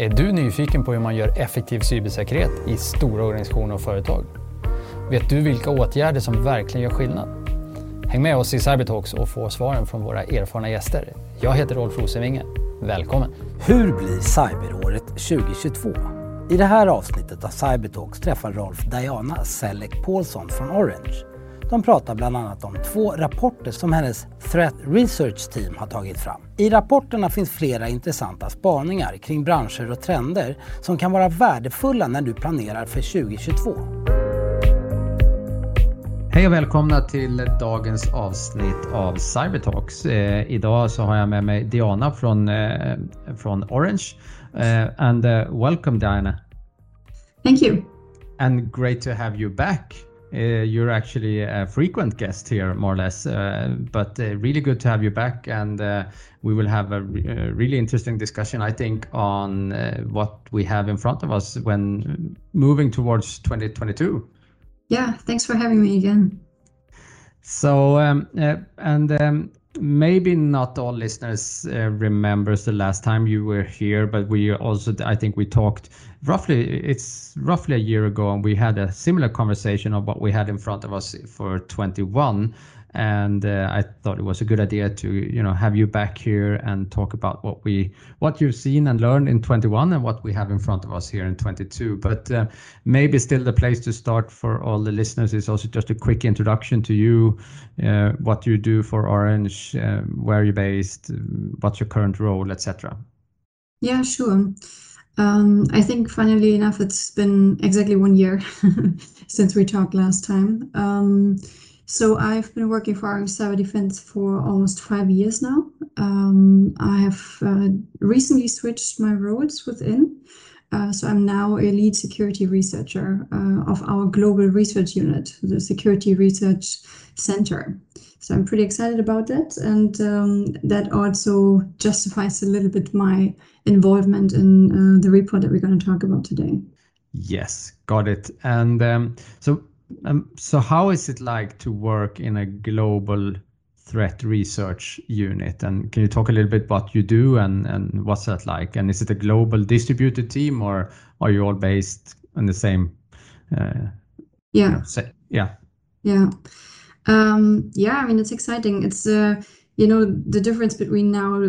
Är du nyfiken på hur man gör effektiv cybersäkerhet i stora organisationer och företag? Vet du vilka åtgärder som verkligen gör skillnad? Häng med oss i Cybertalks och få svaren från våra erfarna gäster. Jag heter Rolf Rosenvinge. Välkommen! Hur blir cyberåret 2022? I det här avsnittet av Cybertalks träffar Rolf Diana Selleck Paulsson från Orange. De pratar bland annat om två rapporter som hennes Threat Research Team har tagit fram. I rapporterna finns flera intressanta spaningar kring branscher och trender som kan vara värdefulla när du planerar för 2022. Hej och välkomna till dagens avsnitt av Cybertalks. Eh, idag så har jag med mig Diana från, eh, från Orange. Uh, and uh, welcome Diana. Thank you. And great to have you back. Uh, you're actually a frequent guest here, more or less, uh, but uh, really good to have you back. And we will have a, re a, really interesting discussion, I think, on what we have in front of us when moving towards 2022. Yeah, thanks for having me again. So, um, and um, maybe not all listeners uh, remembers the last time you were here but we also i think we talked roughly it's roughly a year ago and we had a similar conversation of what we had in front of us for 21 and uh, I thought it was a good idea to you know have you back here and talk about what we what you've seen and learned in 21 and what we have in front of us here in 22 but uh, maybe still the place to start for all the listeners is also just a quick introduction to you uh, what you do for orange uh, where you're based what's your current role etc yeah sure. Um, I think funnily enough, it's been exactly one year since we talked last time. Um, so I've been working for Orange Cyber Defense for almost five years now. Um, I have uh, recently switched my roles within. Uh, so I'm now a lead security researcher uh, of our global research unit, the Security Research Center. So I'm pretty excited about that, and um, that also justifies a little bit my involvement in uh, the report that we're going to talk about today. Yes, got it. And um, so um, so how is it like to work in a global threat research unit? And can you talk a little bit what you do and, and what's that like? And is it a global distributed team or are you all based in the same? Uh, yeah. You know, say, yeah. Yeah. Um, yeah, I mean, it's exciting. It's, uh, you know, the difference between now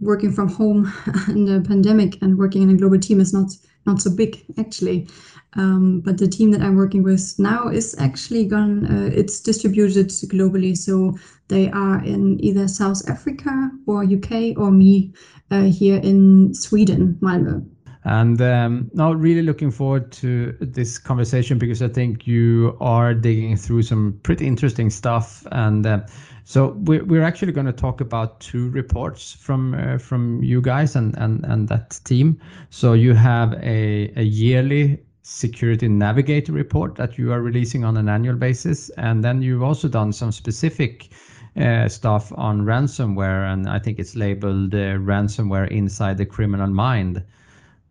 working from home and the pandemic and working in a global team is not not so big actually. Um, but the team that I'm working with now is actually gone, uh, it's distributed globally. So they are in either South Africa or UK or me uh, here in Sweden, Malmö. And um, now, really looking forward to this conversation because I think you are digging through some pretty interesting stuff. And uh, so we're, we're actually going to talk about two reports from uh, from you guys and, and, and that team. So you have a, a yearly security navigator report that you are releasing on an annual basis. And then you've also done some specific uh, stuff on ransomware, and I think it's labeled uh, ransomware inside the criminal mind,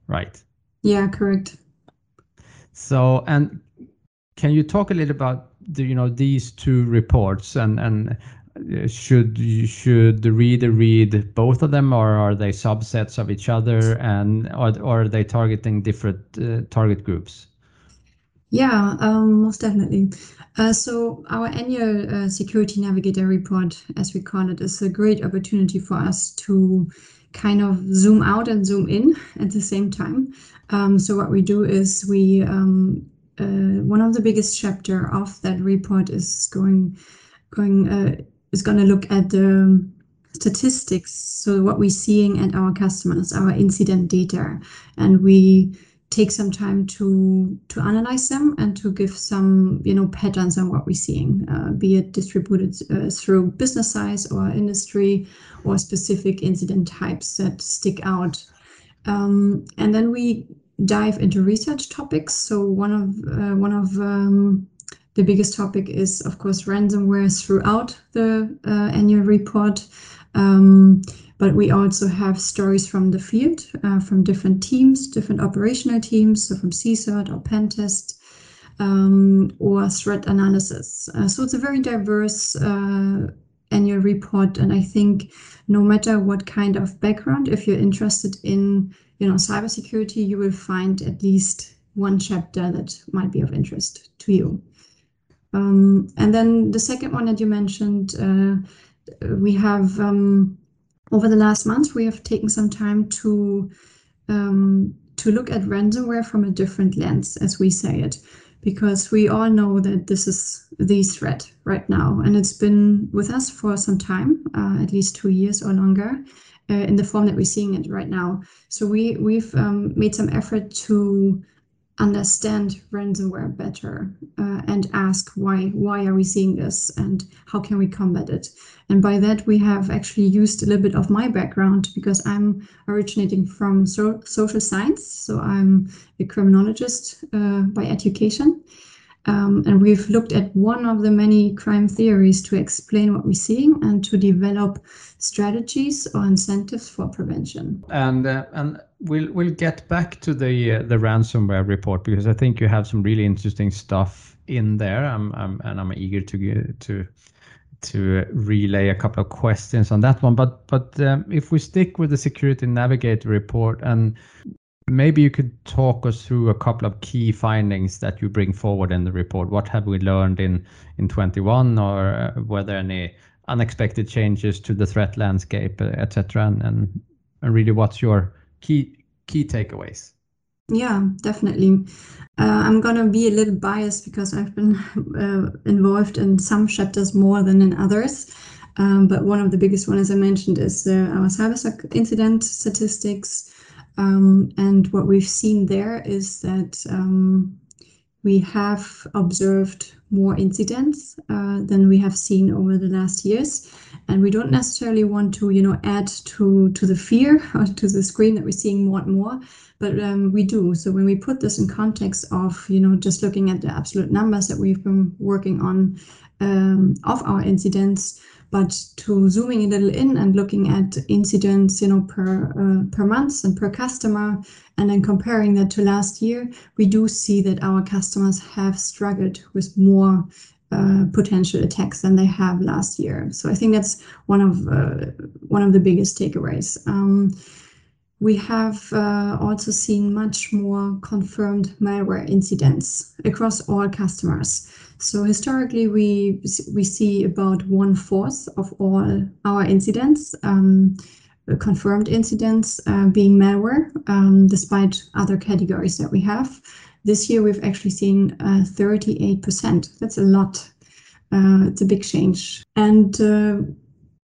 right? Yeah, correct. So, and can you talk a little about the, you know these two reports and and should should the reader read both of them or are they subsets of each other? And or, or are they targeting different uh, target groups? Yeah um, most definitely. Uh, so our annual uh, security navigator report as we call it is a great opportunity for us to kind of zoom out and zoom in at the same time. Um, so what we do is we um, uh, one of the biggest chapter of that report is going going uh, is going to look at the statistics, so what we're seeing at our customers, our incident data, and we take some time to to analyze them and to give some you know patterns on what we're seeing, uh, be it distributed uh, through business size or industry or specific incident types that stick out. Um, and then we dive into research topics. So one of uh, one of um, the biggest topic is, of course, ransomware throughout the uh, annual report. Um, but we also have stories from the field, uh, from different teams, different operational teams, so from CSIRT or Pentest, um, or threat analysis. Uh, so it's a very diverse uh, annual report, and I think no matter what kind of background, if you're interested in you know cybersecurity, you will find at least one chapter that might be of interest to you. Um, and then the second one that you mentioned, uh, we have um, over the last months we have taken some time to um, to look at ransomware from a different lens, as we say it, because we all know that this is the threat right now, and it's been with us for some time, uh, at least two years or longer, uh, in the form that we're seeing it right now. So we we've um, made some effort to understand ransomware better uh, and ask why why are we seeing this and how can we combat it? And by that we have actually used a little bit of my background because i'm originating from so, social science. So i'm a criminologist uh, by education um, and we've looked at one of the many crime theories to explain what we're seeing and to develop strategies or incentives for prevention. And uh, and we'll we'll get back to the uh, the ransomware report because I think you have some really interesting stuff in there. I'm, I'm and I'm eager to to to relay a couple of questions on that one. But but um, if we stick with the Security Navigator report and Maybe you could talk us through a couple of key findings that you bring forward in the report. What have we learned in in 21, or uh, were there any unexpected changes to the threat landscape, uh, et cetera? And really, what's your key key takeaways? Yeah, definitely. Uh, I'm gonna be a little biased because I've been involved in some chapters more than in others. Um, but one of the biggest one, as I mentioned, is our cyber incident statistics. Um, and what we've seen there is that um, we have observed more incidents uh, than we have seen over the last years. And we don't necessarily want to, you know, add to, to the fear or to the screen that we're seeing more and more, but um, we do. So when we put this in context of, you know, just looking at the absolute numbers that we've been working on um, of our incidents, but to zooming a little in and looking at incidents, you know, per uh, per month and per customer, and then comparing that to last year, we do see that our customers have struggled with more uh, potential attacks than they have last year. So I think that's one of uh, one of the biggest takeaways. Um, we have uh, also seen much more confirmed malware incidents across all customers. So historically, we we see about one fourth of all our incidents, um, confirmed incidents, uh, being malware, um, despite other categories that we have. This year, we've actually seen uh, 38%. That's a lot. Uh, it's a big change. And uh,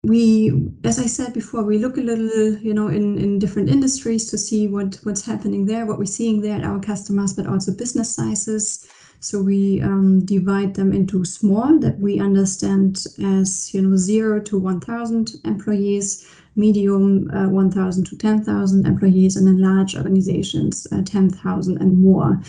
we, as I said before, we look a little, you know, in, in different industries to see what, what's happening there, what we're seeing there at our customers, but also business sizes. So we um, divide them into small that we understand as you know zero to 1,000 employees, medium uh, 1,000 to 10,000 employees, and then large organizations uh, 10,000 and more.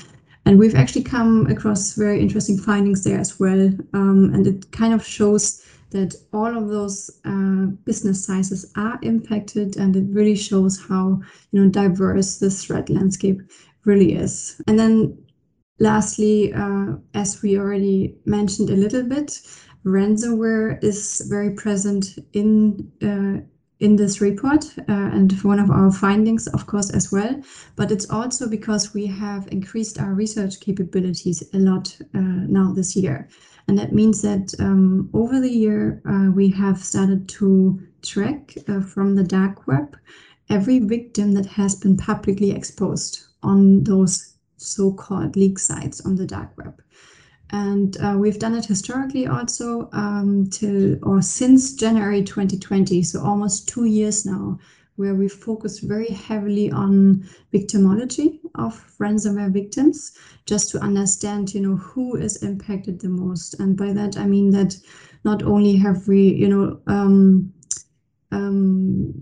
And we've actually come across very interesting findings there as well. Um, and it kind of shows that all of those uh, business sizes are impacted, and it really shows how you know diverse the threat landscape really is. And then Lastly, uh, as we already mentioned a little bit, ransomware is very present in uh, in this report uh, and one of our findings, of course, as well. But it's also because we have increased our research capabilities a lot uh, now this year. And that means that um, over the year, uh, we have started to track uh, from the dark web every victim that has been publicly exposed on those so-called leak sites on the dark web. And uh, we've done it historically also um, till or since January 2020, so almost two years now, where we focus very heavily on victimology of ransomware victims, just to understand, you know, who is impacted the most. And by that I mean that not only have we, you know, um, um,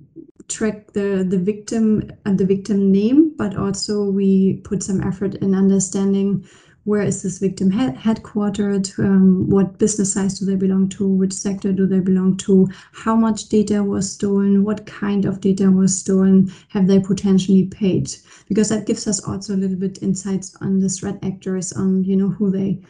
track the, the victim and the victim name, but also we put some effort in understanding where is this victim head headquartered, um, what business size do they belong to, which sector do they belong to, how much data was stolen, what kind of data was stolen, have they potentially paid? Because that gives us also a little bit insights on the threat actors, on you know who they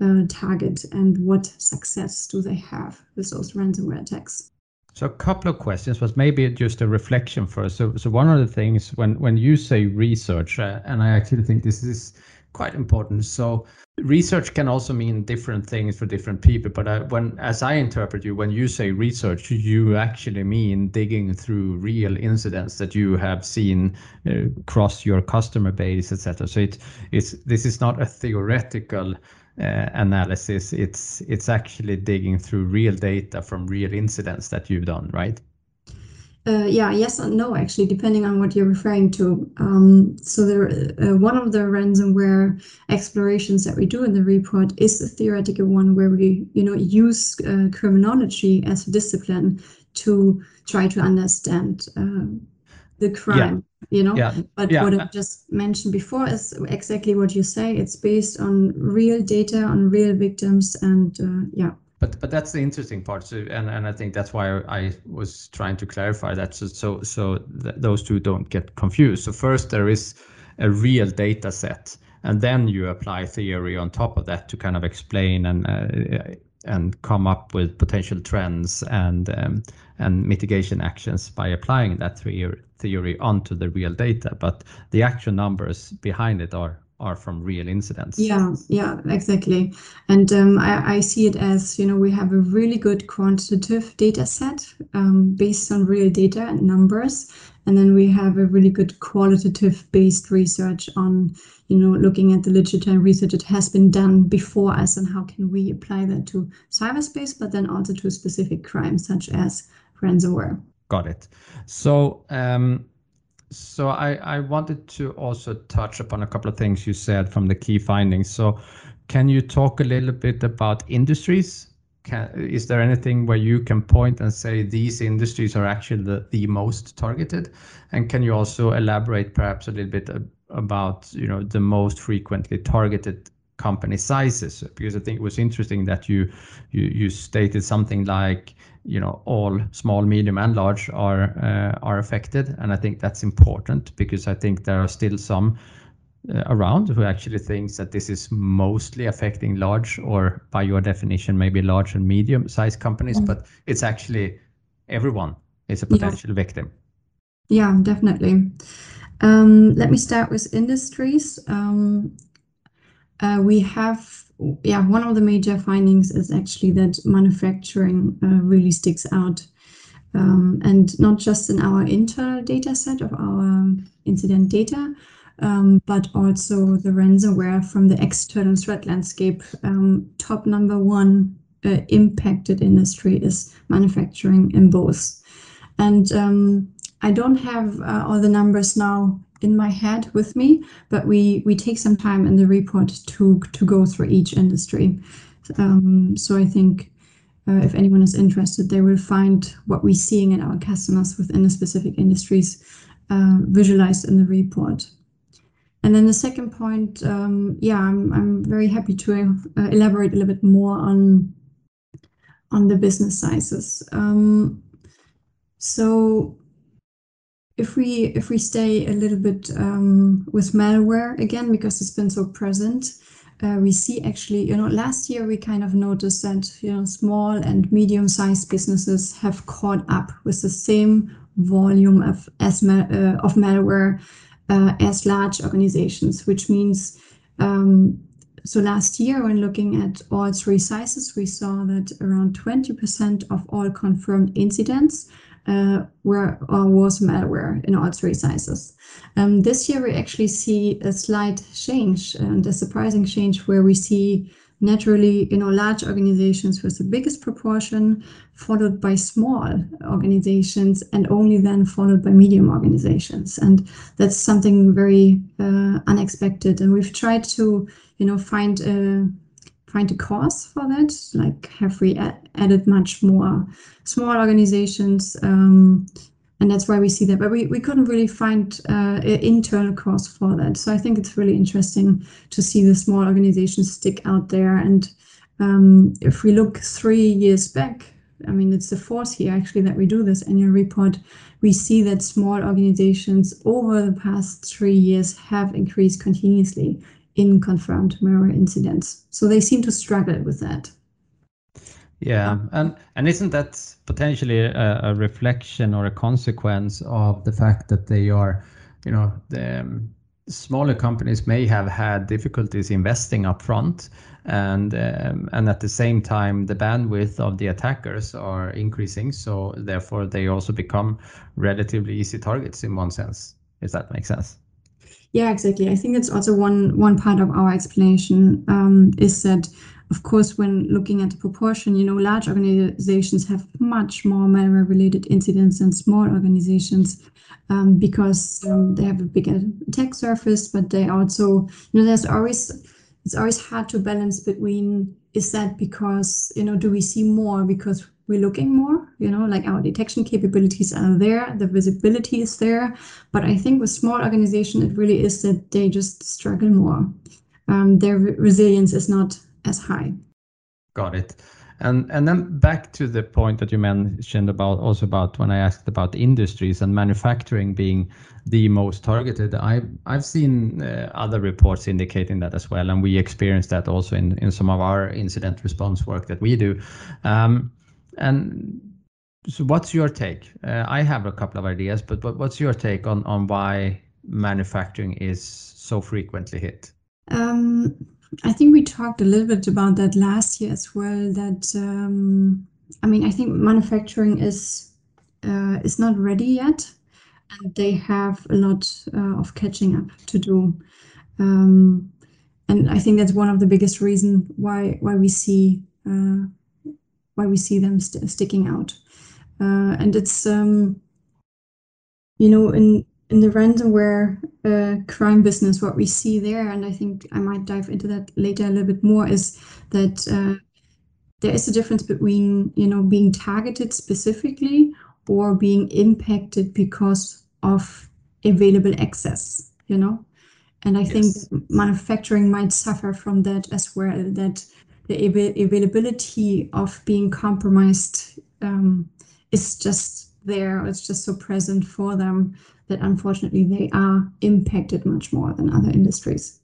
uh, target and what success do they have with those ransomware attacks. So a couple of questions, but maybe just a reflection first. So, so one of the things when when you say research, uh, and I actually think this is quite important. So research can also mean different things for different people. But I, when, as I interpret you, when you say research, you actually mean digging through real incidents that you have seen uh, across your customer base, etc. So it, it's this is not a theoretical uh, analysis. It's it's actually digging through real data from real incidents that you've done, right? Uh, yeah, yes and no, actually, depending on what you're referring to. Um, so there, uh, one of the ransomware explorations that we do in the report is a theoretical one where we, you know, use uh, criminology as a discipline to try to understand uh, the crime. Yeah. You know, yeah. but yeah. what I just mentioned before is exactly what you say. It's based on real data, on real victims, and uh, yeah but but that's the interesting part. So, and and i think that's why i was trying to clarify that. So so so th- those two don't get confused. So first there is a real data set and then you apply theory on top of that to kind of explain and uh, and come up with potential trends and um, and mitigation actions by applying that theory theory onto the real data. But the actual numbers behind it are are from real incidents. Yeah, yeah, exactly. And um, I, I, see it as you know we have a really good quantitative data set um, based on real data and numbers, and then we have a really good qualitative based research on you know looking at the literature and research that has been done before us and how can we apply that to cyberspace, but then also to specific crimes such as ransomware. Got it. So. Um, so I, wanted to also touch upon a couple of things you said from the key findings. So can you talk a little bit about industries? Is there anything where you can point and say these industries are actually the, the most targeted? And can you also elaborate perhaps a little bit about you know the most frequently targeted company sizes? Because I think it was interesting that you stated something like you know all small medium and large are uh, are affected and i think that's important because i think there are still some uh, around who actually thinks that this is mostly affecting large or by your definition maybe large and medium sized companies mm. but it's actually everyone is a potential yeah. victim yeah definitely um, let me start with industries um, uh, we have yeah, one of the major findings is actually that manufacturing uh, really sticks out. Um, and not just in our internal data set of our incident data, um, but also the ransomware from the external threat landscape. Um, top number one uh, impacted industry is manufacturing in both. And um, I don't have uh, all the numbers now in my head with me, but we we take some time in the report to to go through each industry. Um, so I think uh, if anyone is interested, they will find what we're seeing in our customers within the specific industries uh, visualized in the report. And then the second point, um, yeah, I'm, I'm very happy to uh, elaborate a little bit more on on the business sizes. Um, so if we if we stay a little bit um, with malware again because it's been so present uh, we see actually you know last year we kind of noticed that you know small and medium sized businesses have caught up with the same volume of as uh, of malware uh, as large organizations which means um, so last year when looking at all three sizes we saw that around 20% of all confirmed incidents uh, where uh, was malware in all three sizes. Um, this year, we actually see a slight change and a surprising change where we see naturally, you know, large organizations with the biggest proportion, followed by small organizations, and only then followed by medium organizations. And that's something very uh, unexpected. And we've tried to, you know, find a find a cause for that? Like, have we added much more small organizations? Um, and that's why we see that. But we, we couldn't really find uh, an internal cause for that. So I think it's really interesting to see the small organizations stick out there. And um, if we look three years back, I mean, it's the fourth year actually that we do this annual report. We see that small organizations over the past three years have increased continuously in confirmed malware incidents. So they seem to struggle with that. Yeah, and and isn't that potentially a, a, reflection or a consequence of the fact that they are, you know, the um, smaller companies may have had difficulties investing upfront, and um, and at the same time the bandwidth of the attackers are increasing, so therefore they also become relatively easy targets in one sense. If that makes sense. Yeah, exactly. I think it's also one one part of our explanation um, is that of course, when looking at the proportion, you know, large organizations have much more malware related incidents than small organizations um, because um, they have a bigger attack surface, but they also, you know, there's always, it's always hard to balance between is that because, you know, do we see more because we're looking more, you know, like our detection capabilities are there, the visibility is there. But I think with small organization, it really is that they just struggle more. Um, their resilience is not as high. Got it. And and then back to the point that you mentioned about also about when I asked about industries and manufacturing being the most targeted. I've I've seen uh, other reports indicating that as well, and we experienced that also in in some of our incident response work that we do. Um, and so, what's your take? Uh, I have a couple of ideas, but, but what's your take on on why manufacturing is so frequently hit? Um, I think we talked a little bit about that last year as well. That um, I mean, I think manufacturing is uh, is not ready yet, and they have a lot uh, of catching up to do. Um, and I think that's one of the biggest reasons why why we see uh, why we see them st sticking out. Uh, and it's um, you know in in the ransomware uh, crime business, what we see there, and I think I might dive into that later a little bit more, is that uh, there is a difference between you know being targeted specifically or being impacted because of available access. You know, and I yes. think manufacturing might suffer from that as well. That the av- availability of being compromised um, is just there. It's just so present for them that unfortunately they are impacted much more than other industries.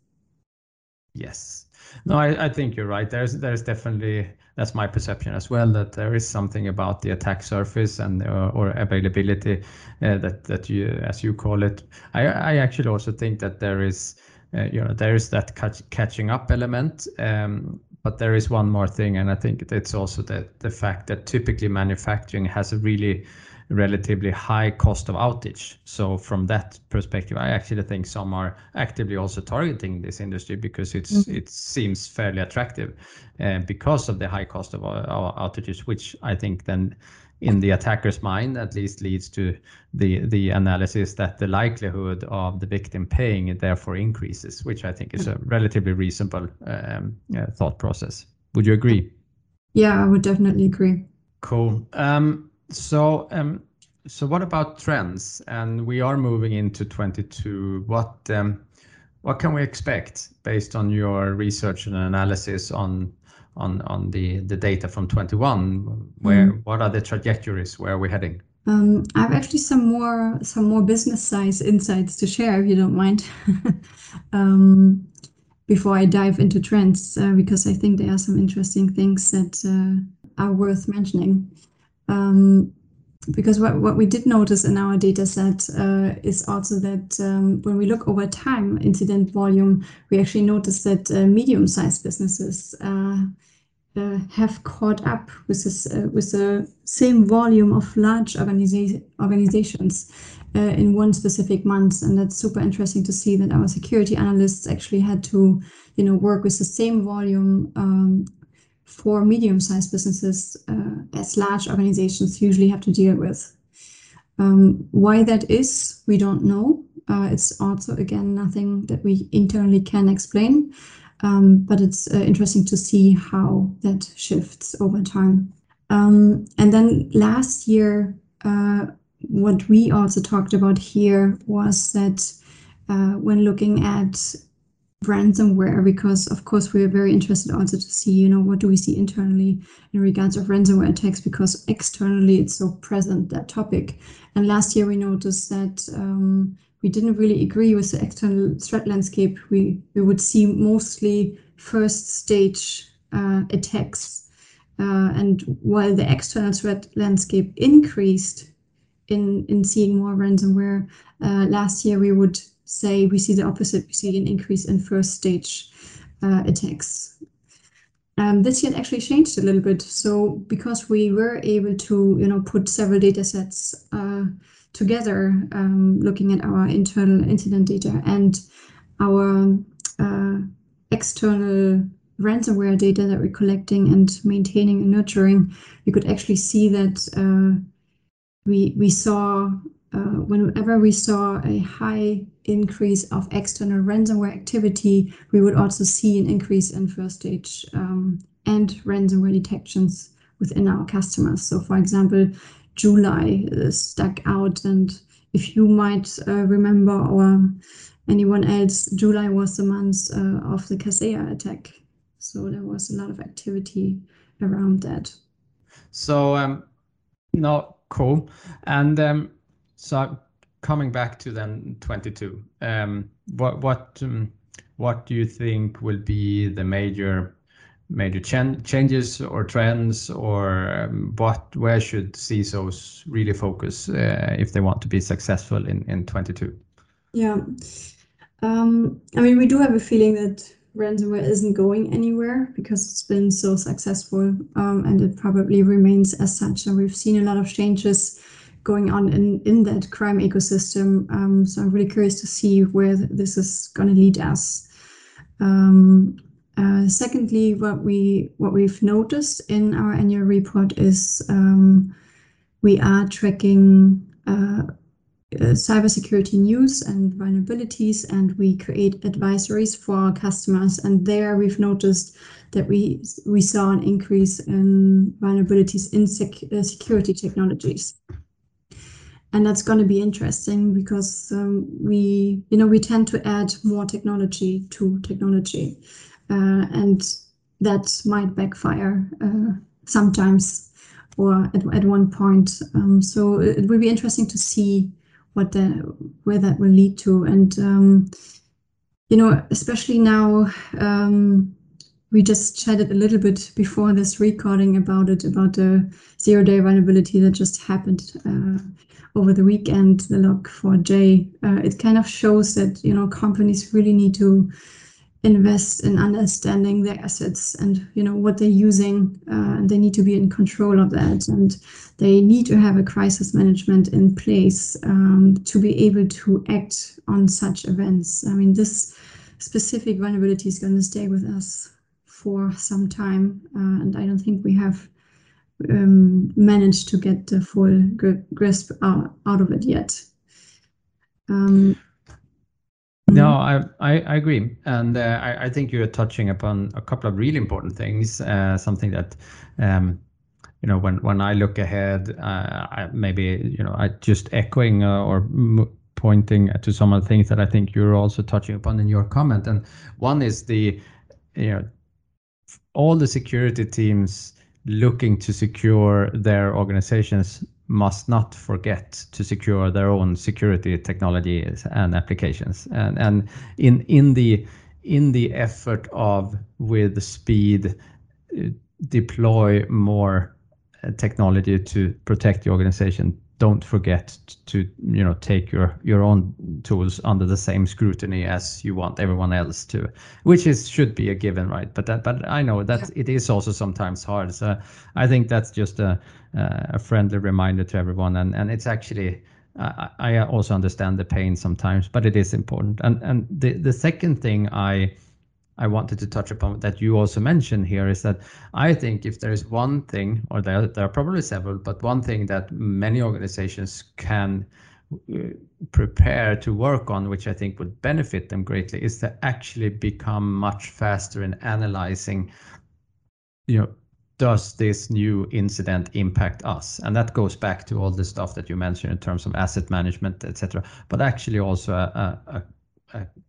Yes. No, I, I think you're right. There's there's definitely that's my perception as well that there is something about the attack surface and uh, or availability uh, that that you as you call it. I I actually also think that there is uh, you know there is that catch, catching up element. Um, but there is one more thing, and I think it's also the the fact that typically manufacturing has a really relatively high cost of outage. So from that perspective, I actually think some are actively also targeting this industry because it's mm-hmm. it seems fairly attractive uh, because of the high cost of our outages, which I think then in the attacker's mind at least leads to the the analysis that the likelihood of the victim paying it therefore increases, which I think is a relatively reasonable um, uh, thought process. Would you agree? Yeah, I would definitely agree. Cool. Um, so, um, so what about trends? And we are moving into 22. What um, what can we expect based on your research and analysis on on on the the data from 21? Where mm. what are the trajectories? Where are we heading? Um, I have actually some more some more business size insights to share, if you don't mind. um, before I dive into trends, uh, because I think there are some interesting things that uh, are worth mentioning. Um, because what, what we did notice in our data set uh, is also that um, when we look over time incident volume, we actually notice that uh, medium-sized businesses uh, have caught up with this uh, with the same volume of large organiza organizations uh, in one specific month, and that's super interesting to see that our security analysts actually had to, you know, work with the same volume um, for medium-sized businesses uh, as large organizations usually have to deal with. Um, why that is, we don't know. Uh, it's also, again, nothing that we internally can explain, um, but it's uh, interesting to see how that shifts over time. Um, and then last year, uh, what we also talked about here was that uh, when looking at ransomware because of course we're very interested also to see you know what do we see internally in regards of ransomware attacks because externally it's so present that topic and last year we noticed that um, we didn't really agree with the external threat landscape we we would see mostly first stage uh, attacks Uh, and while the external threat landscape increased in, in seeing more ransomware, uh, last year we would say we see the opposite. We see an increase in first stage uh, attacks. Um, this year it actually changed a little bit. So because we were able to, you know, put several data sets uh, together, um, looking at our internal incident data and our uh, external ransomware data that we're collecting and maintaining and nurturing, we could actually see that uh, we we saw uh, whenever we saw a high increase of external ransomware activity, we would also see an increase in first stage um, and ransomware detections within our customers. So, for example, July uh, stuck out, and if you might uh, remember, or anyone else, July was the month uh, of the Kaseya attack. So there was a lot of activity around that. So, um, no, cool. And um, so coming back to then 22, um, what what um, what do you think will be the major major ch changes or trends, or um, what where should CISOs really focus uh, if they want to be successful in in 22? Yeah, um, I mean we do have a feeling that ransomware isn't going anywhere because it's been so successful um, and it probably remains as such. And we've seen a lot of changes going on in, in that crime ecosystem. Um, so I'm really curious to see where this is going to lead us. Um, uh, secondly, what we what we've noticed in our annual report is um, we are tracking uh, uh, cybersecurity news and vulnerabilities, and we create advisories for our customers. And there, we've noticed that we we saw an increase in vulnerabilities in sec- uh, security technologies and that's going to be interesting because um, we you know we tend to add more technology to technology and that might backfire uh, sometimes or at, at one point. Um, so it will be interesting to see what the where that will lead to. And um, you know especially now um, we just chatted a little bit before this recording about it about the zero day vulnerability that just happened uh, over the weekend, the log4j, uh, it kind of shows that you know companies really need to invest in understanding their assets and you know what they're using, uh, and they need to be in control of that, and they need to have a crisis management in place um, to be able to act on such events. I mean, this specific vulnerability is going to stay with us for some time, uh, and I don't think we have um, managed to get the full grasp out, out of it yet. Um, no, mm-hmm. I, I, I agree, and uh, I, I think you're touching upon a couple of really important things. Uh, something that, um, you know, when when I look ahead, uh, I, maybe you know, I just echoing uh, or m- pointing to some of the things that I think you're also touching upon in your comment. And one is the, you know, all the security teams looking to secure their organizations must not forget to secure their own security technologies and applications. And, and in, in, the, in the effort of, with speed, uh, deploy more uh, technology to protect the organization, don't forget to you know take your your own tools under the same scrutiny as you want everyone else to which is should be a given right? But that but i know that it is also sometimes hard. So i think that's just a a friendly reminder to everyone. And and it's actually I, I also understand the pain sometimes but it is important. And and the the second thing i I wanted to touch upon that you also mentioned here is that I think if there is one thing, or there, there are probably several, but one thing that many organizations can uh, prepare to work on, which I think would benefit them greatly, is to actually become much faster in analyzing, you know, does this new incident impact us? And that goes back to all the stuff that you mentioned in terms of asset management, etc. But actually also a, a,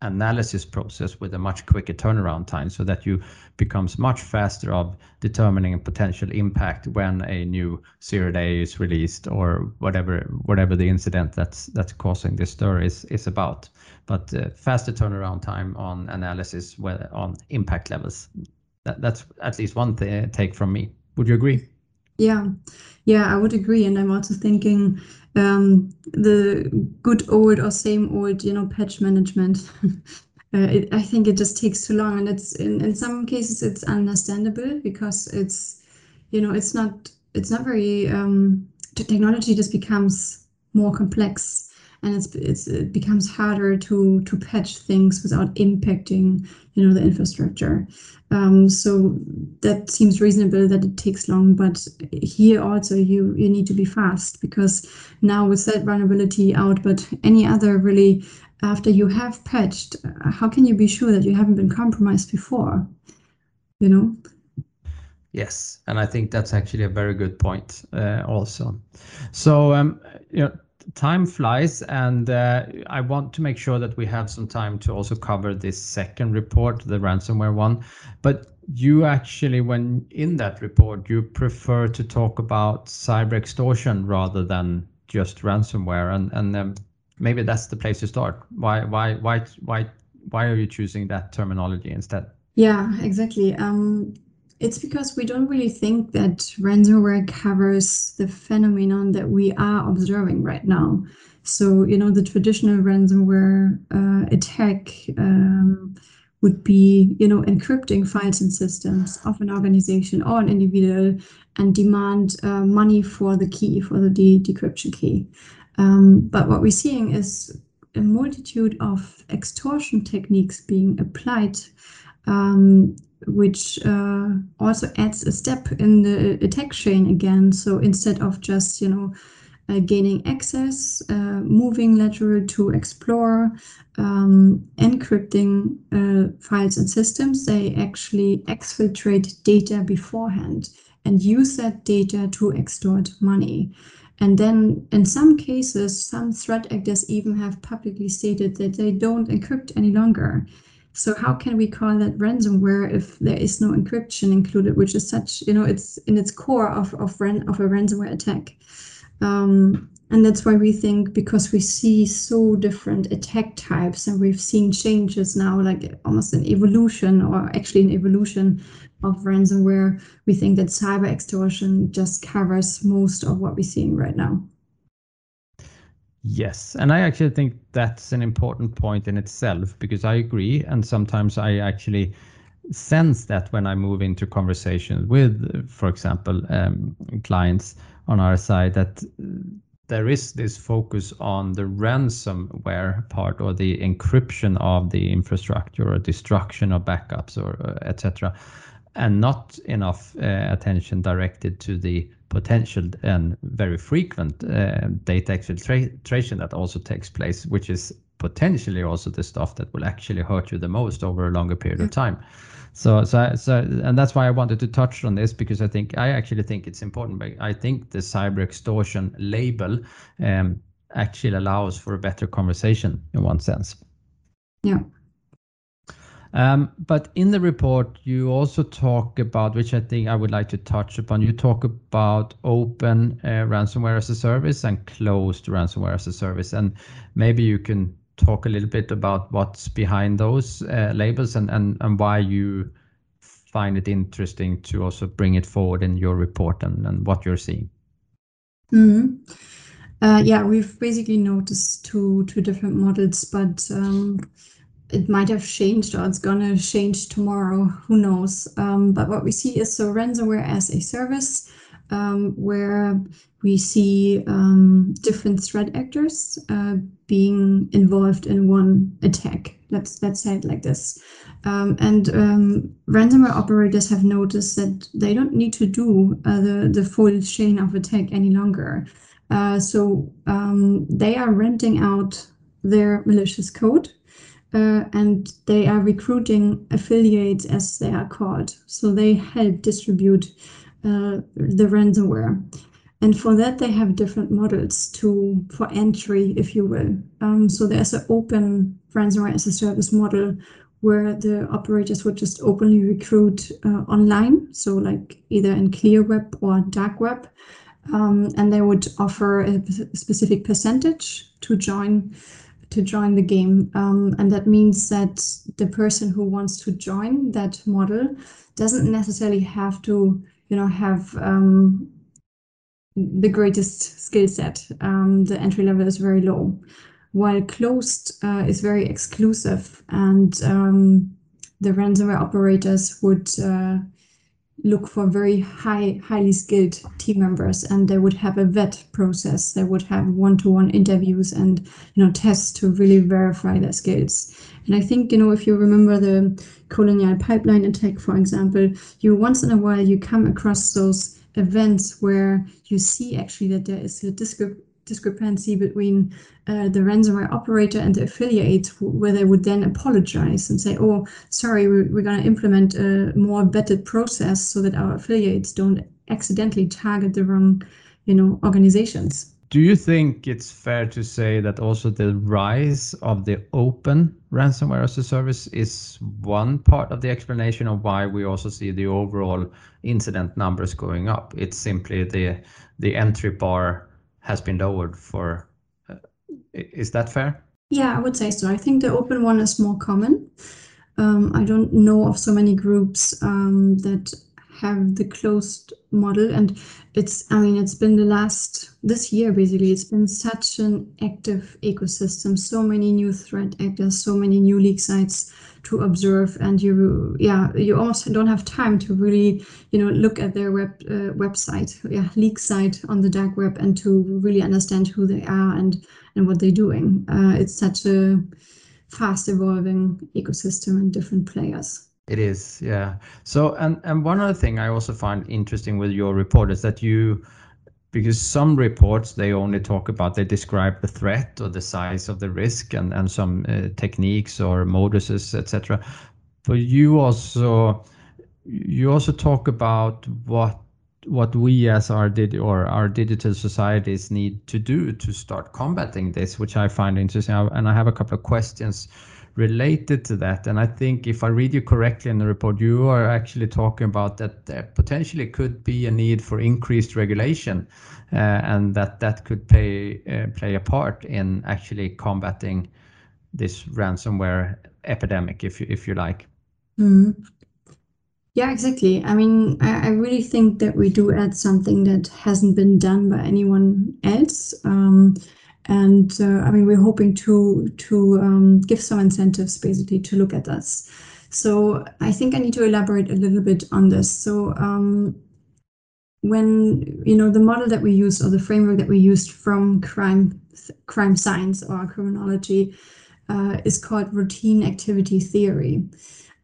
analysis process with a much quicker turnaround time so that you becomes much faster of determining a potential impact when a new zero day is released or whatever whatever the incident that's that's causing this stir is is about. But uh, faster turnaround time on analysis on impact levels. That, that's at least one th- take from me. Would you agree? Yeah, yeah, I would agree, and I'm also thinking um, the good old or same old, you know, patch management. uh, it, I think it just takes too long, and it's in, in some cases it's understandable because it's, you know, it's not it's not very um, technology just becomes more complex and it's, it's it becomes harder to to patch things without impacting you know the infrastructure. Um, so that seems reasonable that it takes long but here also you you need to be fast because now with that vulnerability out but any other really after you have patched how can you be sure that you haven't been compromised before? You know? Yes and i think that's actually a very good point uh, also. So um, you know time flies, and uh, I want to make sure that we have some time to also cover this second report, the ransomware one. But you actually, when in that report, you prefer to talk about cyber extortion rather than just ransomware, and and um, maybe that's the place to start. Why why why why why are you choosing that terminology instead? Yeah, exactly. Um, it's because we don't really think that ransomware covers the phenomenon that we are observing right now. So, you know, the traditional ransomware uh, attack um, would be, you know, encrypting files and systems of an organization or an individual and demand uh, money for the key, for the de decryption key. Um, but what we're seeing is a multitude of extortion techniques being applied um, which uh, also adds a step in the attack chain again. So instead of just, you know, uh, gaining access, uh, moving lateral to explore, um, encrypting uh, files and systems, they actually exfiltrate data beforehand and use that data to extort money. And then in some cases, some threat actors even have publicly stated that they don't encrypt any longer. So how can we call that ransomware if there is no encryption included, which is such, you know, it's in its core of of, ran, of a ransomware attack. Um, and that's why we think because we see so different attack types and we've seen changes now, like almost an evolution or actually an evolution of ransomware, we think that cyber extortion just covers most of what we're seeing right now. Yes, and I actually think that's an important point in itself because I agree, and sometimes I actually sense that when I move into conversations with, for example, um, clients on our side, that there is this focus on the ransomware part or the encryption of the infrastructure or destruction of backups or uh, etc and not enough uh, attention directed to the potential and very frequent uh, data exfiltration that also takes place, which is potentially also the stuff that will actually hurt you the most over a longer period of time. So, so, so, and that's why I wanted to touch on this because I think I actually think it's important. But I think the cyber extortion label um, actually allows for a better conversation in one sense. Yeah. Um, but in the report, you also talk about, which I think I would like to touch upon, you talk about open uh, ransomware as a service and closed ransomware as a service. And maybe you can talk a little bit about what's behind those uh, labels and, and, and why you find it interesting to also bring it forward in your report and, and what you're seeing. Mm-hmm. Uh, yeah, we've basically noticed two two different models, but um, it might have changed or it's gonna change tomorrow. Who knows? Um, but what we see is so ransomware as a service um, where we see um, different threat actors uh, being involved in one attack. Let's let's say it like this. Um, and um, ransomware operators have noticed that they don't need to do uh, the the full chain of attack any longer. Uh, so um, they are renting out their malicious code uh, and they are recruiting affiliates as they are called. So they help distribute uh, the ransomware. And for that, they have different models to for entry, if you will. Um, so there's an open ransomware as a service model where the operators would just openly recruit uh, online, so like either in clear web or dark web, um, and they would offer a specific percentage to join to join the game. Um, and that means that the person who wants to join that model doesn't necessarily have to you know, have um, the greatest skill set. Um, the entry level is very low, while closed uh, is very exclusive, and um, the ransomware operators would uh, look for very high, highly skilled team members, and they would have a vet process. They would have one-to-one interviews and you know tests to really verify their skills. And I think you know if you remember the colonial pipeline attack, for example, you once in a while you come across those events where you see actually that there is a discrepancy between uh, the ransomware operator and the affiliate, where they would then apologize and say, "Oh, sorry, we're, we're going to implement a more vetted process so that our affiliates don't accidentally target the wrong, you know, organizations." Do you think it's fair to say that also the rise of the open ransomware as a service is one part of the explanation of why we also see the overall incident numbers going up? It's simply the the entry bar has been lowered for. Uh, is that fair? Yeah, I would say so. I think the open one is more common. Um, I don't know of so many groups um, that have the closed model and it's i mean it's been the last this year basically it's been such an active ecosystem so many new threat actors so many new leak sites to observe and you yeah you almost don't have time to really you know look at their web uh, website yeah leak site on the dark web and to really understand who they are and and what they're doing uh, it's such a fast evolving ecosystem and different players it is, yeah. So, and and one other thing I also find interesting with your report is that you, because some reports they only talk about they describe the threat or the size of the risk and and some uh, techniques or moduses, etc. But you also you also talk about what what we as our did or our digital societies need to do to start combating this, which I find interesting. And I have a couple of questions related to that. And I think if I read you correctly in the report, you are actually talking about that there potentially could be a need for increased regulation, uh, and that that could play uh, play a part in actually combating this ransomware epidemic, if you if you like. Mm. Yeah, exactly. I mean, I, I, really think that we do add something that hasn't been done by anyone else. Um, and uh, I mean, we're hoping to to um, give some incentives basically to look at this. So I think I need to elaborate a little bit on this. So um, when you know the model that we used or the framework that we used from crime crime science or criminology uh, is called routine activity theory.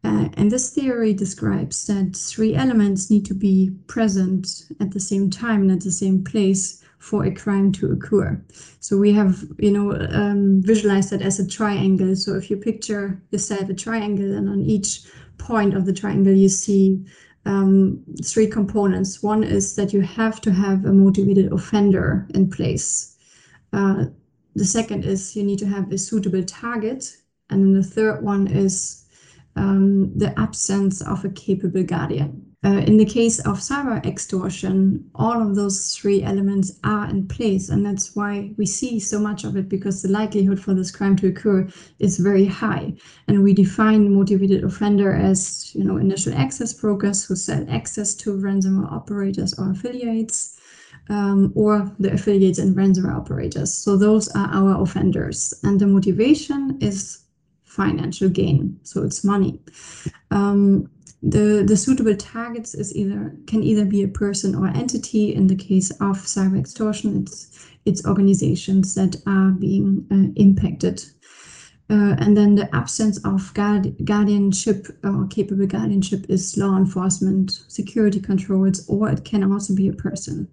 Uh, and this theory describes that three elements need to be present at the same time and at the same place for a crime to occur. So we have, you know, um, visualized that as a triangle. So if you picture yourself a triangle, and on each point of the triangle, you see um, three components. One is that you have to have a motivated offender in place. Uh, the second is you need to have a suitable target. And then the third one is um, the absence of a capable guardian. Uh, in the case of cyber extortion, all of those three elements are in place, and that's why we see so much of it because the likelihood for this crime to occur is very high. And we define motivated offender as, you know, initial access brokers who sell access to ransomware operators or affiliates, um, or the affiliates and ransomware operators. So those are our offenders, and the motivation is financial gain, so it's money. Um, the, the suitable targets is either can either be a person or entity. In the case of cyber extortion, it's it's organizations that are being uh, impacted. Uh, and then the absence of guard, guardianship or capable guardianship is law enforcement, security controls, or it can also be a person.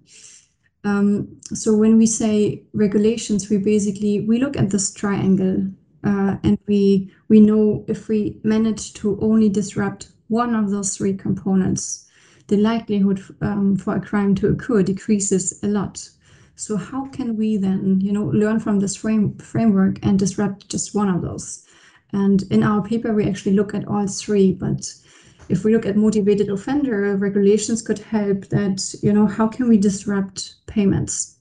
Um, so when we say regulations, we basically we look at this triangle uh, and we we know if we manage to only disrupt one of those three components, the likelihood um, for a crime to occur decreases a lot. So how can we then, you know, learn from this frame, framework and disrupt just one of those? And in our paper, we actually look at all three. But if we look at motivated offender, regulations could help that, you know, how can we disrupt payments?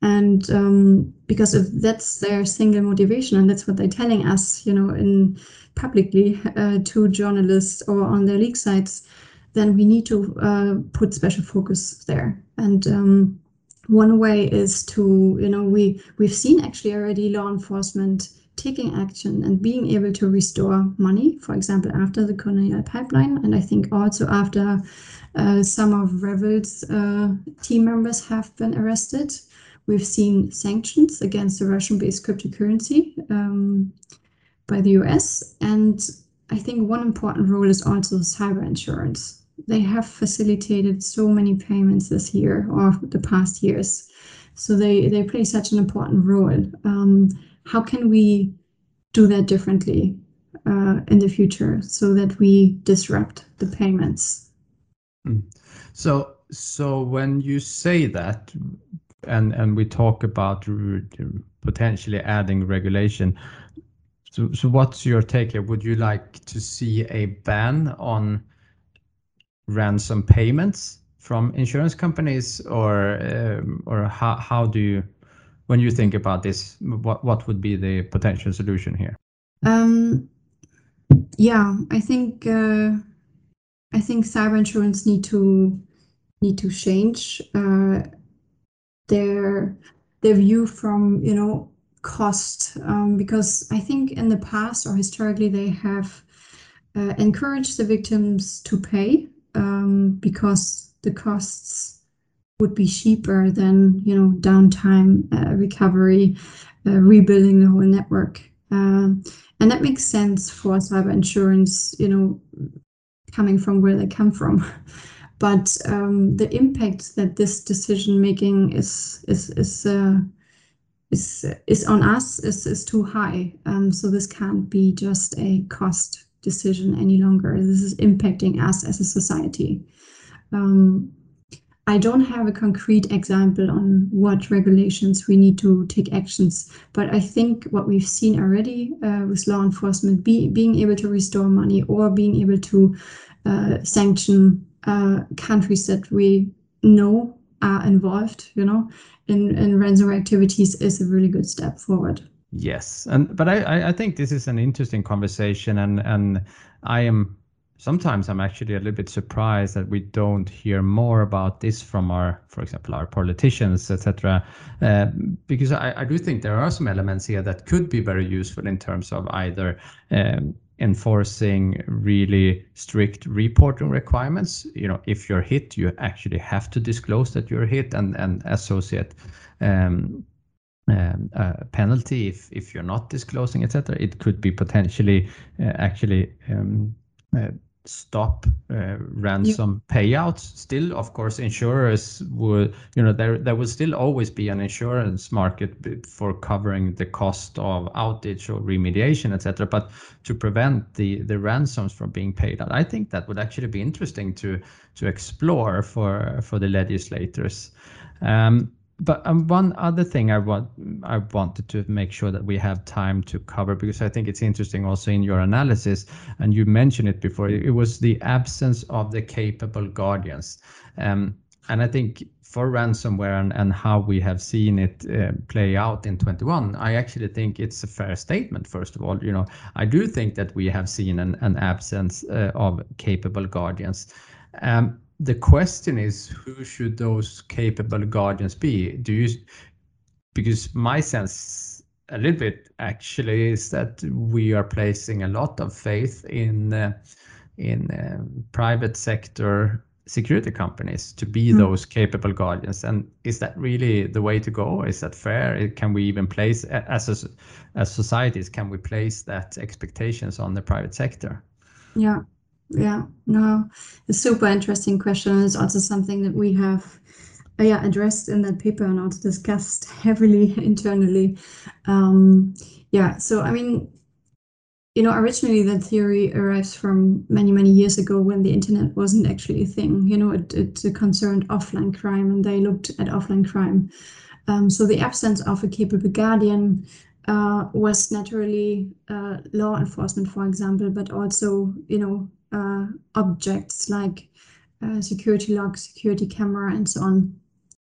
And um, because if that's their single motivation and that's what they're telling us, you know, in publicly uh, to journalists or on their leak sites, then we need to uh, put special focus there. And um, one way is to, you know, we we've seen actually already law enforcement taking action and being able to restore money, for example, after the colonial pipeline, and I think also after uh, some of REvil's uh, team members have been arrested. We've seen sanctions against the Russian-based cryptocurrency um, by the US, and I think one important role is also cyber insurance. They have facilitated so many payments this year or the past years. So they, they play such an important role. Um, how can we do that differently uh, in the future so that we disrupt the payments? Mm. So, so when you say that, and and we talk about potentially adding regulation, so, so what's your take here? Would you like to see a ban on ransom payments from insurance companies, or um, or how do you, when you think about this, what what would be the potential solution here? Um, yeah, I think uh, I think cyber insurance need to need to change uh, their their view from you know cost um, because I think in the past or historically they have uh, encouraged the victims to pay um, because the costs would be cheaper than you know downtime, uh, recovery, uh, rebuilding the whole network, um, and that makes sense for cyber insurance. You know, coming from where they come from. But um, the impact that this decision making is is is uh, is is on us is is too high. Um, so this can't be just a cost decision any longer. This is impacting us as a society. Um, I don't have a concrete example on what regulations we need to take actions, but I think what we've seen already uh, with law enforcement be, being able to restore money or being able to uh, sanction uh, countries that we know are involved, you know, in, in ransomware activities is a really good step forward. Yes, and but I I think this is an interesting conversation, and and I am sometimes I'm actually a little bit surprised that we don't hear more about this from our, for example, our politicians, etc. Uh, because I, I do think there are some elements here that could be very useful in terms of either um, enforcing really strict reporting requirements. You know, if you're hit, you actually have to disclose that you're hit and and associate um, um, penalty if if you're not disclosing, etc. It could be potentially uh, actually um, uh, stop uh, ransom yeah. payouts still of course insurers would you know there there will still always be an insurance market for covering the cost of outage or remediation etc but to prevent the the ransoms from being paid out i think that would actually be interesting to to explore for for the legislators um, but um, one other thing I want I wanted to make sure that we have time to cover because I think it's interesting also in your analysis and you mentioned it before it was the absence of the capable guardians. Um, and I think for ransomware and, and how we have seen it uh, play out in 21 I actually think it's a fair statement first of all. You know I do think that we have seen an, an absence uh, of capable guardians. Um, the question is who should those capable guardians be? Do you because my sense a little bit actually is that we are placing a lot of faith in uh, in uh, private sector security companies to be mm. those capable guardians. And is that really the way to go? Is that fair? Can we even place as a, as societies can we place that expectations on the private sector? Yeah yeah no a super interesting question. It's also something that we have uh, yeah addressed in that paper and also discussed heavily internally. Um, yeah so i mean you know originally that theory arrives from many many years ago when the internet wasn't actually a thing. You know it, it concerned offline crime and they looked at offline crime. Um, so the absence of a capable guardian uh, was naturally uh, law enforcement, for example, but also, you know, uh, objects like uh, security lock, security camera, and so on.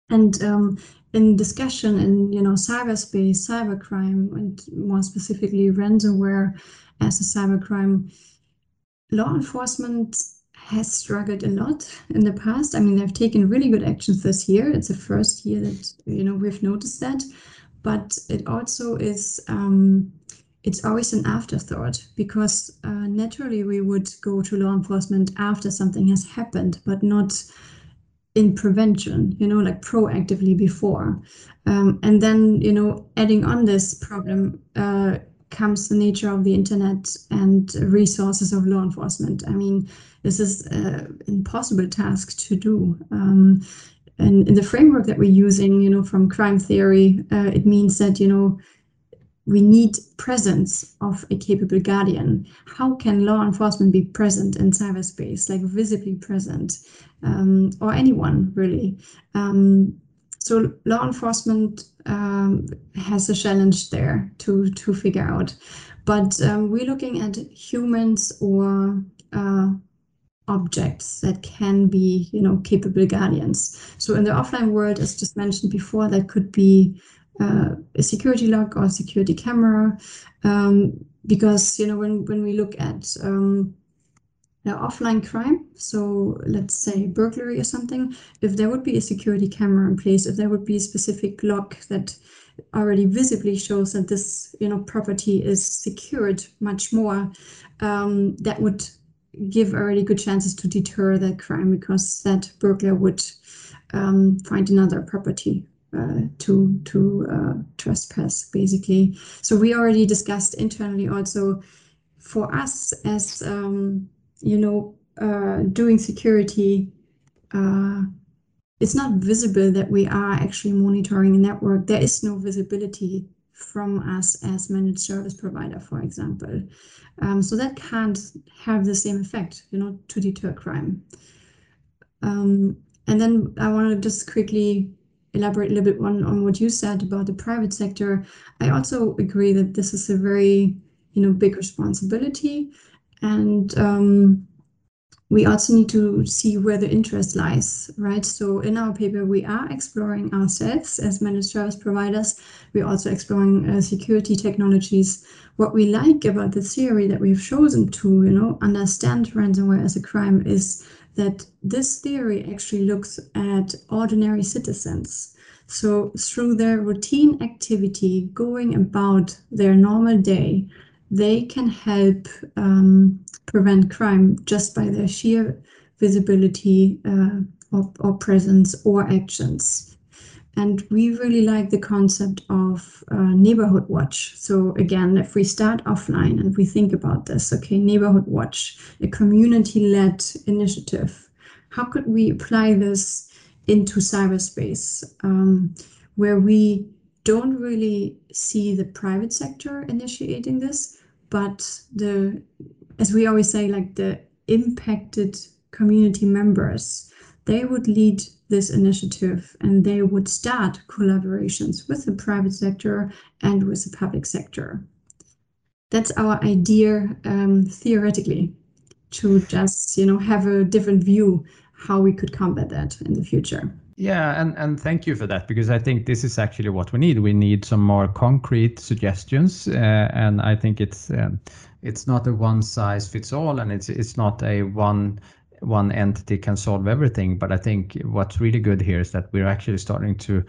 And um, in discussion in you know cyberspace, cybercrime, and more specifically ransomware as a cybercrime, law enforcement has struggled a lot in the past. I mean, they've taken really good actions this year. It's the first year that you know we've noticed that, but it also is. Um, it's always an afterthought because uh, naturally we would go to law enforcement after something has happened, but not in prevention, you know, like proactively before. Um, and then, you know, adding on this problem uh, comes the nature of the internet and resources of law enforcement. I mean, this is an impossible task to do. Um, and in the framework that we're using, you know, from crime theory, uh, it means that, you know, we need presence of a capable guardian. How can law enforcement be present in cyberspace, like visibly present, um, or anyone really? Um, so law enforcement um, has a challenge there to to figure out, but um, we're looking at humans or uh, objects that can be, you know, capable guardians. So in the offline world, as just mentioned before, that could be uh, a security lock or security camera um, because you know when when we look at um, offline crime so let's say burglary or something if there would be a security camera in place if there would be a specific lock that already visibly shows that this you know property is secured much more um, that would give already good chances to deter that crime because that burglar would um, find another property uh, to to uh, trespass basically. So we already discussed internally also for us as um, you know uh, doing security. Uh, it's not visible that we are actually monitoring a network. There is no visibility from us as managed service provider, for example. Um, so that can't have the same effect, you know, to deter crime. Um, and then I want to just quickly elaborate a little bit on, on what you said about the private sector, I also agree that this is a very, you know, big responsibility. And um, we also need to see where the interest lies, right? So in our paper, we are exploring ourselves as managed service providers. We're also exploring uh, security technologies. What we like about the theory that we've chosen to, you know, understand ransomware as a crime is that this theory actually looks at ordinary citizens. So, through their routine activity, going about their normal day, they can help um, prevent crime just by their sheer visibility uh, or, or, presence or actions. And we really like the concept of uh, neighborhood watch. So, again, if we start offline and we think about this, okay, neighborhood watch, a community led initiative how could we apply this into cyberspace um, where we don't really see the private sector initiating this, but the, as we always say, like the impacted community members, they would lead this initiative and they would start collaborations with the private sector and with the public sector. That's our idea um, theoretically to just you know have a different view how we could combat that in the future. Yeah, and, and thank you for that because I think this is actually what we need. We need some more concrete suggestions, uh, and I think it's um, it's not a one size fits all, and it's it's not a one one entity can solve everything. But I think what's really good here is that we're actually starting to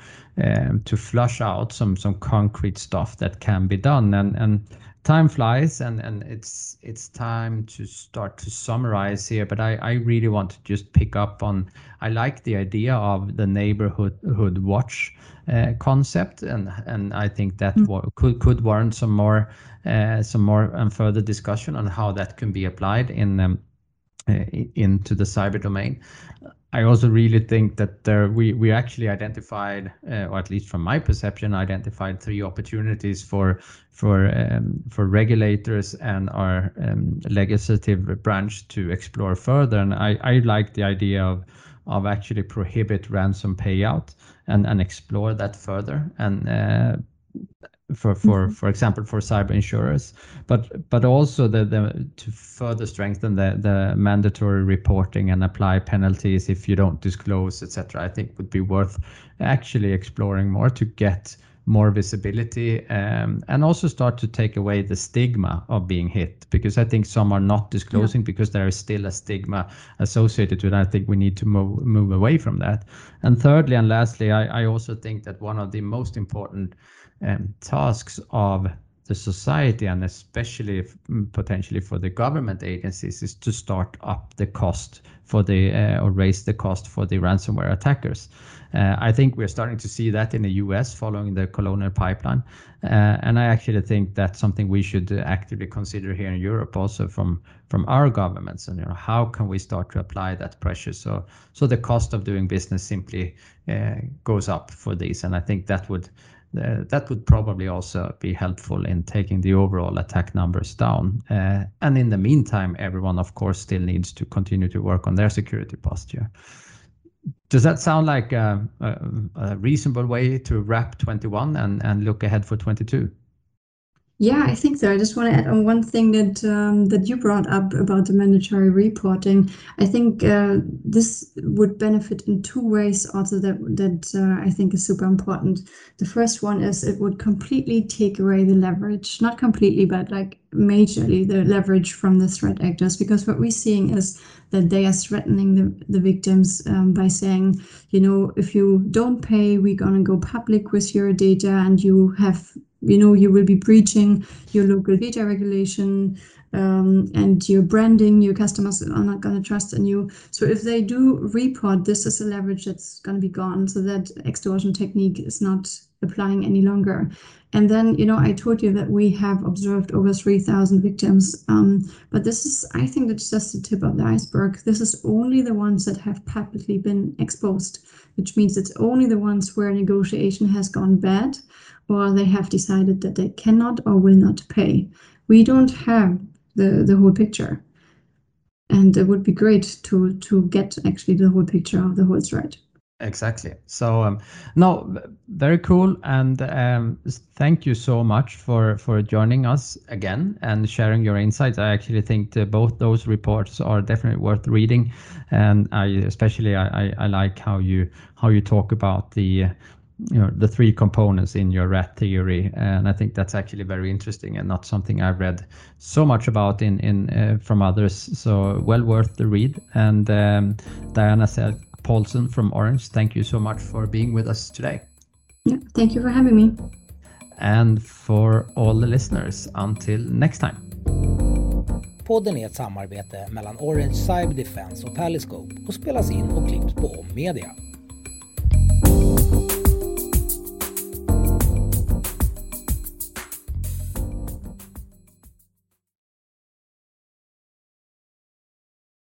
um, to flush out some some concrete stuff that can be done, and and time flies and and it's it's time to start to summarize here but i i really want to just pick up on i like the idea of the neighborhood watch uh, concept and and i think that mm. could could warrant some more uh, some more and further discussion on how that can be applied in um, uh, into the cyber domain I also really think that there we we actually identified, uh, or at least from my perception, identified three opportunities for for um, for regulators and our um, legislative branch to explore further. And I I like the idea of of actually prohibit ransom payout and and explore that further and. Uh, for for mm-hmm. for example for cyber insurers but but also the, the to further strengthen the the mandatory reporting and apply penalties if you don't disclose etc i think would be worth actually exploring more to get more visibility, um, and also start to take away the stigma of being hit. Because I think some are not disclosing yeah. because there is still a stigma associated with it. I think we need to move move away from that. And thirdly and lastly, I, I also think that one of the most important um, tasks of the society and especially mm, potentially for the government agencies is to start up the cost for the uh, or raise the cost for the ransomware attackers. Uh, I think we're starting to see that in the US following the Colonial Pipeline. Uh, and I actually think that's something we should actively consider here in Europe also from, from our governments. And you know, how can we start to apply that pressure so, so the cost of doing business simply uh, goes up for these. And I think that would uh, that would probably also be helpful in taking the overall attack numbers down. Uh, and in the meantime, everyone, of course, still needs to continue to work on their security posture. Does that sound like a, a, reasonable way to wrap 21 and, and look ahead for 22? Yeah, I think so. I just want to add on one thing that um, that you brought up about the mandatory reporting. I think uh, this would benefit in two ways. Also, that that uh, I think is super important. The first one is it would completely take away the leverage, not completely, but like majorly the leverage from the threat actors. Because what we're seeing is that they are threatening the the victims um, by saying, you know, if you don't pay, we're gonna go public with your data, and you have you know you will be breaching your local data regulation um, and your branding your customers are not going to trust in you. So if they do report this is a leverage that's going to be gone. So that extortion technique is not applying any longer. And then you know i told you that we have observed over 3000 victims um, but this is i think that's just the tip of the iceberg. This is only the ones that have publicly been exposed which means it's only the ones where negotiation has gone bad or they have decided that they cannot or will not pay. We don't have the, the whole picture. And it would be great to, to get actually the whole picture of the whole threat. Exactly. So um, no, very cool, and um, thank you so much for for joining us again and sharing your insights. I actually think both those reports are definitely worth reading, and I especially I, I, I like how you how you talk about the you know the three components in your rat theory and i think that's actually very interesting and not something i've read so much about in in uh, from others. So well worth the read. And um, diana said paulson from orange thank you so much for being with us today. Yeah thank you for having me. And for all the listeners until next time. Podden är ett samarbete mellan Orange Cyber Defense och Paliscope och spelas in och klipps på Om Media.